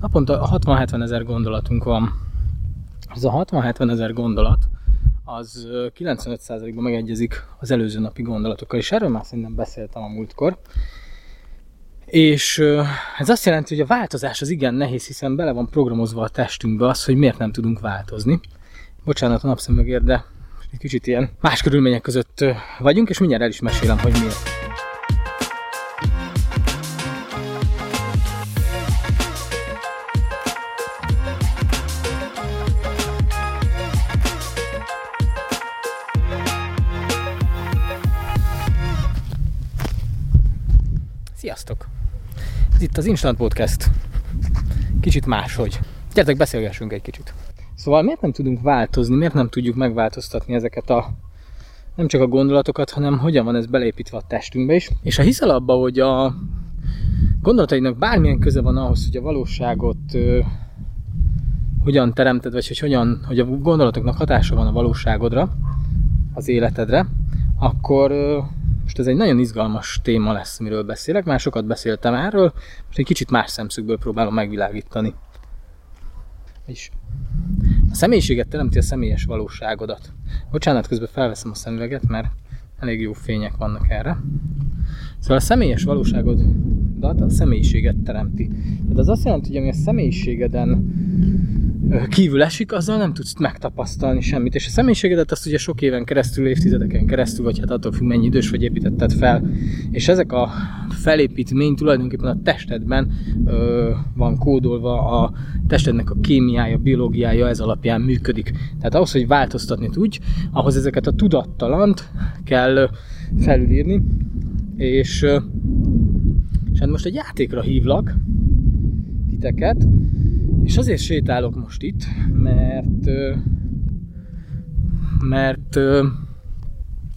Naponta 60-70 ezer gondolatunk van. Ez a 60-70 ezer gondolat, az 95%-ban megegyezik az előző napi gondolatokkal, és erről már szerintem beszéltem a múltkor. És ez azt jelenti, hogy a változás az igen nehéz, hiszen bele van programozva a testünkbe az, hogy miért nem tudunk változni. Bocsánat a napszemüvegért, de egy kicsit ilyen más körülmények között vagyunk, és mindjárt el is mesélem, hogy miért. Sziasztok! Ez itt az Instant Podcast. Kicsit máshogy. Gyertek, beszélgessünk egy kicsit. Szóval miért nem tudunk változni, miért nem tudjuk megváltoztatni ezeket a nem csak a gondolatokat, hanem hogyan van ez belépítve a testünkbe is. És ha hiszel abba, hogy a gondolataidnak bármilyen köze van ahhoz, hogy a valóságot ö, hogyan teremted, vagy hogy hogyan, hogy a gondolatoknak hatása van a valóságodra, az életedre, akkor most ez egy nagyon izgalmas téma lesz, amiről beszélek, már sokat beszéltem erről, most egy kicsit más szemszögből próbálom megvilágítani. És a személyiséget teremti a személyes valóságodat. Bocsánat, közben felveszem a szemüveget, mert elég jó fények vannak erre. Szóval a személyes valóságodat a személyiséget teremti. Tehát az azt jelenti, hogy ami a személyiségeden kívül esik, azzal nem tudsz megtapasztalni semmit. És a személyiségedet azt ugye sok éven keresztül, évtizedeken keresztül, vagy hát attól függ, mennyi idős vagy építetted fel. És ezek a felépítmény tulajdonképpen a testedben ö, van kódolva, a testednek a kémiája, biológiája ez alapján működik. Tehát ahhoz, hogy változtatni tudj, ahhoz ezeket a tudattalant kell felülírni, és, és hát most egy játékra hívlak titeket, és azért sétálok most itt, mert mert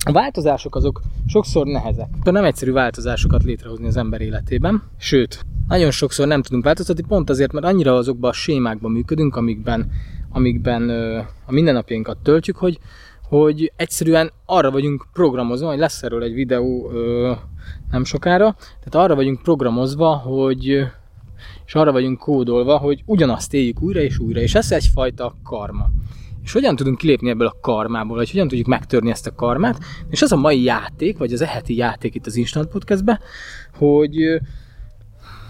a változások azok sokszor nehezek. Nem egyszerű változásokat létrehozni az ember életében, sőt, nagyon sokszor nem tudunk változtatni, pont azért, mert annyira azokban a sémákban működünk, amikben, amikben a mindennapjainkat töltjük, hogy, hogy egyszerűen arra vagyunk programozva, hogy lesz erről egy videó nem sokára, tehát arra vagyunk programozva, hogy és arra vagyunk kódolva, hogy ugyanazt éljük újra és újra, és ez egyfajta karma. És hogyan tudunk kilépni ebből a karmából, vagy hogyan tudjuk megtörni ezt a karmát, és az a mai játék, vagy az eheti játék itt az Instant Podcastbe, hogy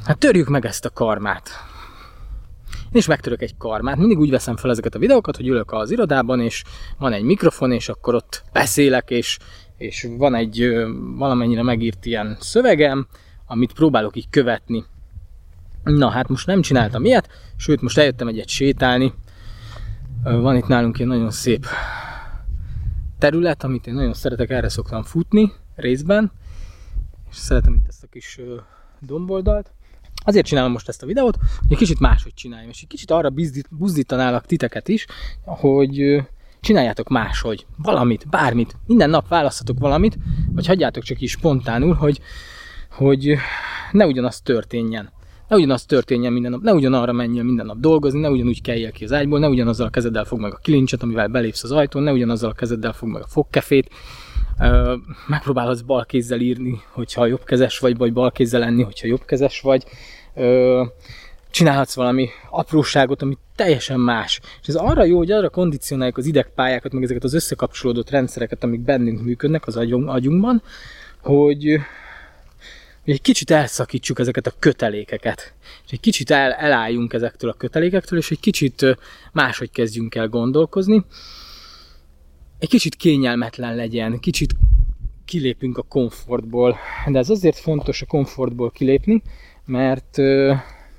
hát törjük meg ezt a karmát. Én is megtörök egy karmát, mindig úgy veszem fel ezeket a videókat, hogy ülök az irodában, és van egy mikrofon, és akkor ott beszélek, és, és van egy valamennyire megírt ilyen szövegem, amit próbálok így követni Na hát most nem csináltam ilyet, sőt most eljöttem egyet sétálni. Van itt nálunk egy nagyon szép terület, amit én nagyon szeretek, erre szoktam futni részben, és szeretem itt ezt a kis domboldalt. Azért csinálom most ezt a videót, hogy egy kicsit máshogy csináljam, és egy kicsit arra buzdítanálak titeket is, hogy csináljátok máshogy, valamit, bármit, minden nap választhatok valamit, vagy hagyjátok csak is spontánul, hogy, hogy ne ugyanaz történjen ne ugyanaz történjen minden nap, ne ugyanarra menjél minden nap dolgozni, ne ugyanúgy kelljél ki az ágyból, ne ugyanazzal a kezeddel fog meg a kilincset, amivel belépsz az ajtón, ne ugyanazzal a kezeddel fog meg a fogkefét, megpróbálhatsz bal kézzel írni, hogyha jobbkezes vagy, vagy bal kézzel lenni, hogyha jobbkezes vagy. Csinálhatsz valami apróságot, ami teljesen más. És ez arra jó, hogy arra kondicionáljuk az idegpályákat, meg ezeket az összekapcsolódott rendszereket, amik bennünk működnek az agyunkban, hogy, hogy egy kicsit elszakítsuk ezeket a kötelékeket, és egy kicsit el, elálljunk ezektől a kötelékektől, és egy kicsit máshogy kezdjünk el gondolkozni. Egy kicsit kényelmetlen legyen, kicsit kilépünk a komfortból. De ez azért fontos a komfortból kilépni, mert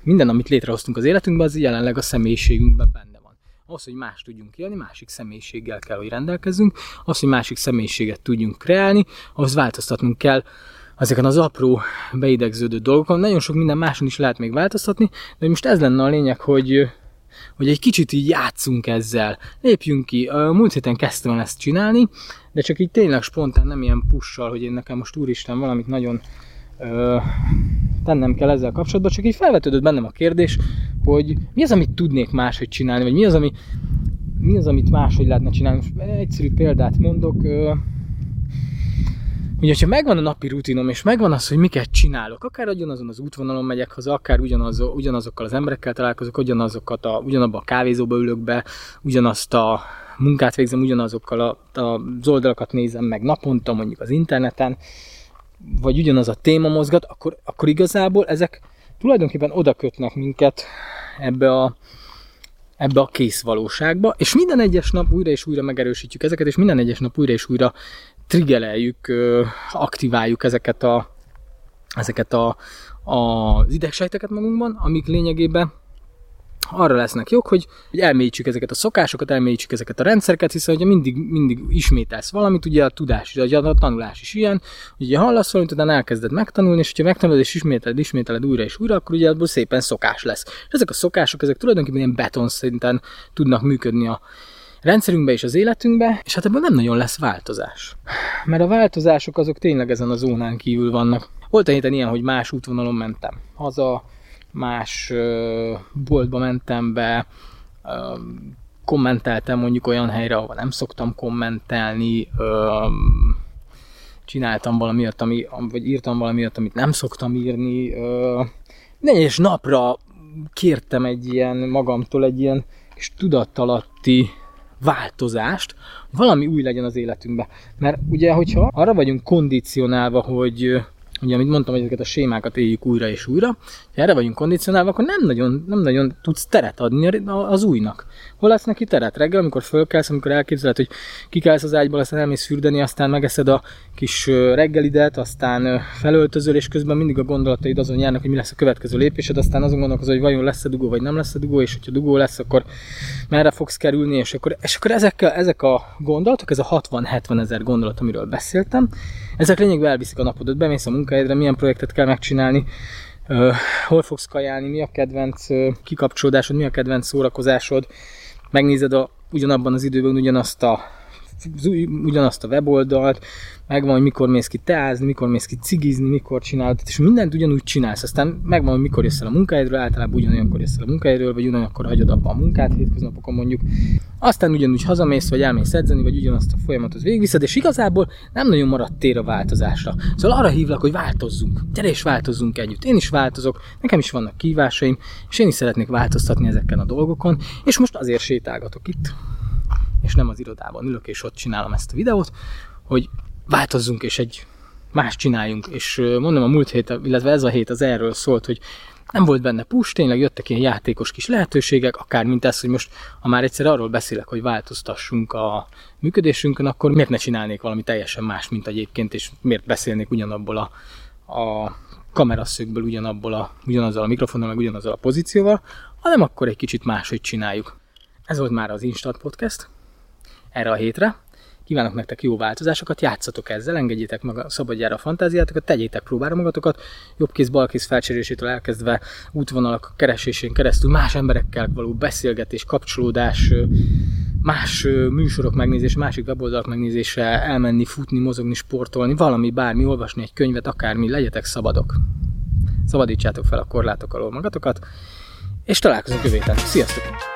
minden, amit létrehoztunk az életünkben, az jelenleg a személyiségünkben benne van. Ahhoz, hogy más tudjunk élni, másik személyiséggel kell, hogy rendelkezzünk, ahhoz, hogy másik személyiséget tudjunk kreálni, ahhoz változtatnunk kell ezeken az apró beidegződő dolgokon. Nagyon sok minden máson is lehet még változtatni, de most ez lenne a lényeg, hogy hogy egy kicsit így játszunk ezzel, lépjünk ki. A múlt héten kezdtem ezt csinálni, de csak így tényleg spontán, nem ilyen pussal, hogy én nekem most úristen valamit nagyon ö, tennem kell ezzel kapcsolatban, csak így felvetődött bennem a kérdés, hogy mi az, amit tudnék máshogy csinálni, vagy mi az, ami, mi az amit máshogy lehetne csinálni. Most egyszerű példát mondok, ö, Ugye, ha megvan a napi rutinom, és megvan az, hogy miket csinálok, akár ugyanazon az útvonalon megyek haza, akár ugyanaz, ugyanazokkal az emberekkel találkozok, ugyanazokat a, ugyanabba a kávézóba ülök be, ugyanazt a munkát végzem, ugyanazokkal a, a, oldalakat nézem meg naponta, mondjuk az interneten, vagy ugyanaz a téma mozgat, akkor, akkor igazából ezek tulajdonképpen oda kötnek minket ebbe a, ebbe a kész valóságba, és minden egyes nap újra és újra megerősítjük ezeket, és minden egyes nap újra és újra triggereljük, aktiváljuk ezeket a, ezeket a, a, az idegsejteket magunkban, amik lényegében arra lesznek jók, hogy, hogy elmélyítsük ezeket a szokásokat, elmélyítsük ezeket a rendszereket, hiszen ugye mindig, mindig ismételsz valamit, ugye a tudás, ugye a tanulás is ilyen, ugye hallasz valamit, utána elkezded megtanulni, és ha megtanulod és ismételed, ismételed újra és újra, akkor ugye abból szépen szokás lesz. És ezek a szokások, ezek tulajdonképpen ilyen beton szinten tudnak működni a rendszerünkbe és az életünkbe, és hát ebből nem nagyon lesz változás. Mert a változások azok tényleg ezen a zónán kívül vannak. Volt egy héten ilyen, hogy más útvonalon mentem haza, más boltba mentem be, kommenteltem mondjuk olyan helyre, ahol nem szoktam kommentelni, csináltam valamiért, ami, vagy írtam valamiért, amit nem szoktam írni. És napra kértem egy ilyen magamtól egy ilyen kis tudattalatti változást, valami új legyen az életünkben. Mert ugye, hogyha arra vagyunk kondicionálva, hogy ugye, amit mondtam, hogy ezeket a sémákat éljük újra és újra, ha erre vagyunk kondicionálva, akkor nem nagyon, nem nagyon tudsz teret adni az újnak. Hol lesz neki teret? Reggel, amikor fölkelsz, amikor elképzeled, hogy kikelsz az ágyból, aztán elmész fürdeni, aztán megeszed a kis reggelidet, aztán felöltözöl, és közben mindig a gondolataid azon járnak, hogy mi lesz a következő lépésed, aztán azon gondolkozol, hogy vajon lesz-e dugó, vagy nem lesz-e dugó, és hogyha dugó lesz, akkor merre fogsz kerülni, és akkor, és akkor ezek, ezek a gondolatok, ez a 60-70 ezer gondolat, amiről beszéltem, ezek lényegben elviszik a napodat, bemész a munkahelyedre, milyen projektet kell megcsinálni, hol fogsz kajálni, mi a kedvenc kikapcsolódásod, mi a kedvenc szórakozásod, megnézed a, ugyanabban az időben ugyanazt a ugyanazt a weboldalt, megvan, hogy mikor mész ki teázni, mikor mész ki cigizni, mikor csinálod, és mindent ugyanúgy csinálsz. Aztán megvan, hogy mikor jössz el a munkahelyről, általában ugyanakkor jössz el a munkahelyről, vagy ugyanakkor hagyod abba a munkát hétköznapokon mondjuk. Aztán ugyanúgy hazamész, vagy elmész edzeni, vagy ugyanazt a folyamatot végigviszed, és igazából nem nagyon maradt tér a változásra. Szóval arra hívlak, hogy változzunk. Gyere és változzunk együtt. Én is változok, nekem is vannak kívásaim, és én is szeretnék változtatni ezeken a dolgokon, és most azért sétálgatok itt és nem az irodában ülök, és ott csinálom ezt a videót, hogy változzunk, és egy más csináljunk. És mondom, a múlt hét, illetve ez a hét az erről szólt, hogy nem volt benne push, tényleg jöttek ilyen játékos kis lehetőségek, akár mint ez, hogy most, ha már egyszer arról beszélek, hogy változtassunk a működésünkön, akkor miért ne csinálnék valami teljesen más, mint egyébként, és miért beszélnék ugyanabból a, a kameraszögből, ugyanabból a, ugyanazzal a mikrofonnal, meg ugyanazzal a pozícióval, hanem akkor egy kicsit máshogy csináljuk. Ez volt már az Instant Podcast erre a hétre. Kívánok nektek jó változásokat, játszatok ezzel, engedjétek meg a szabadjára a fantáziátokat, tegyétek próbára magatokat, jobb kéz, bal kéz felcserésétől elkezdve útvonalak keresésén keresztül más emberekkel való beszélgetés, kapcsolódás, más műsorok megnézése, másik weboldalak megnézése, elmenni, futni, mozogni, sportolni, valami, bármi, olvasni egy könyvet, akármi, legyetek szabadok. Szabadítsátok fel a korlátok alól magatokat, és találkozunk jövő. Sziasztok!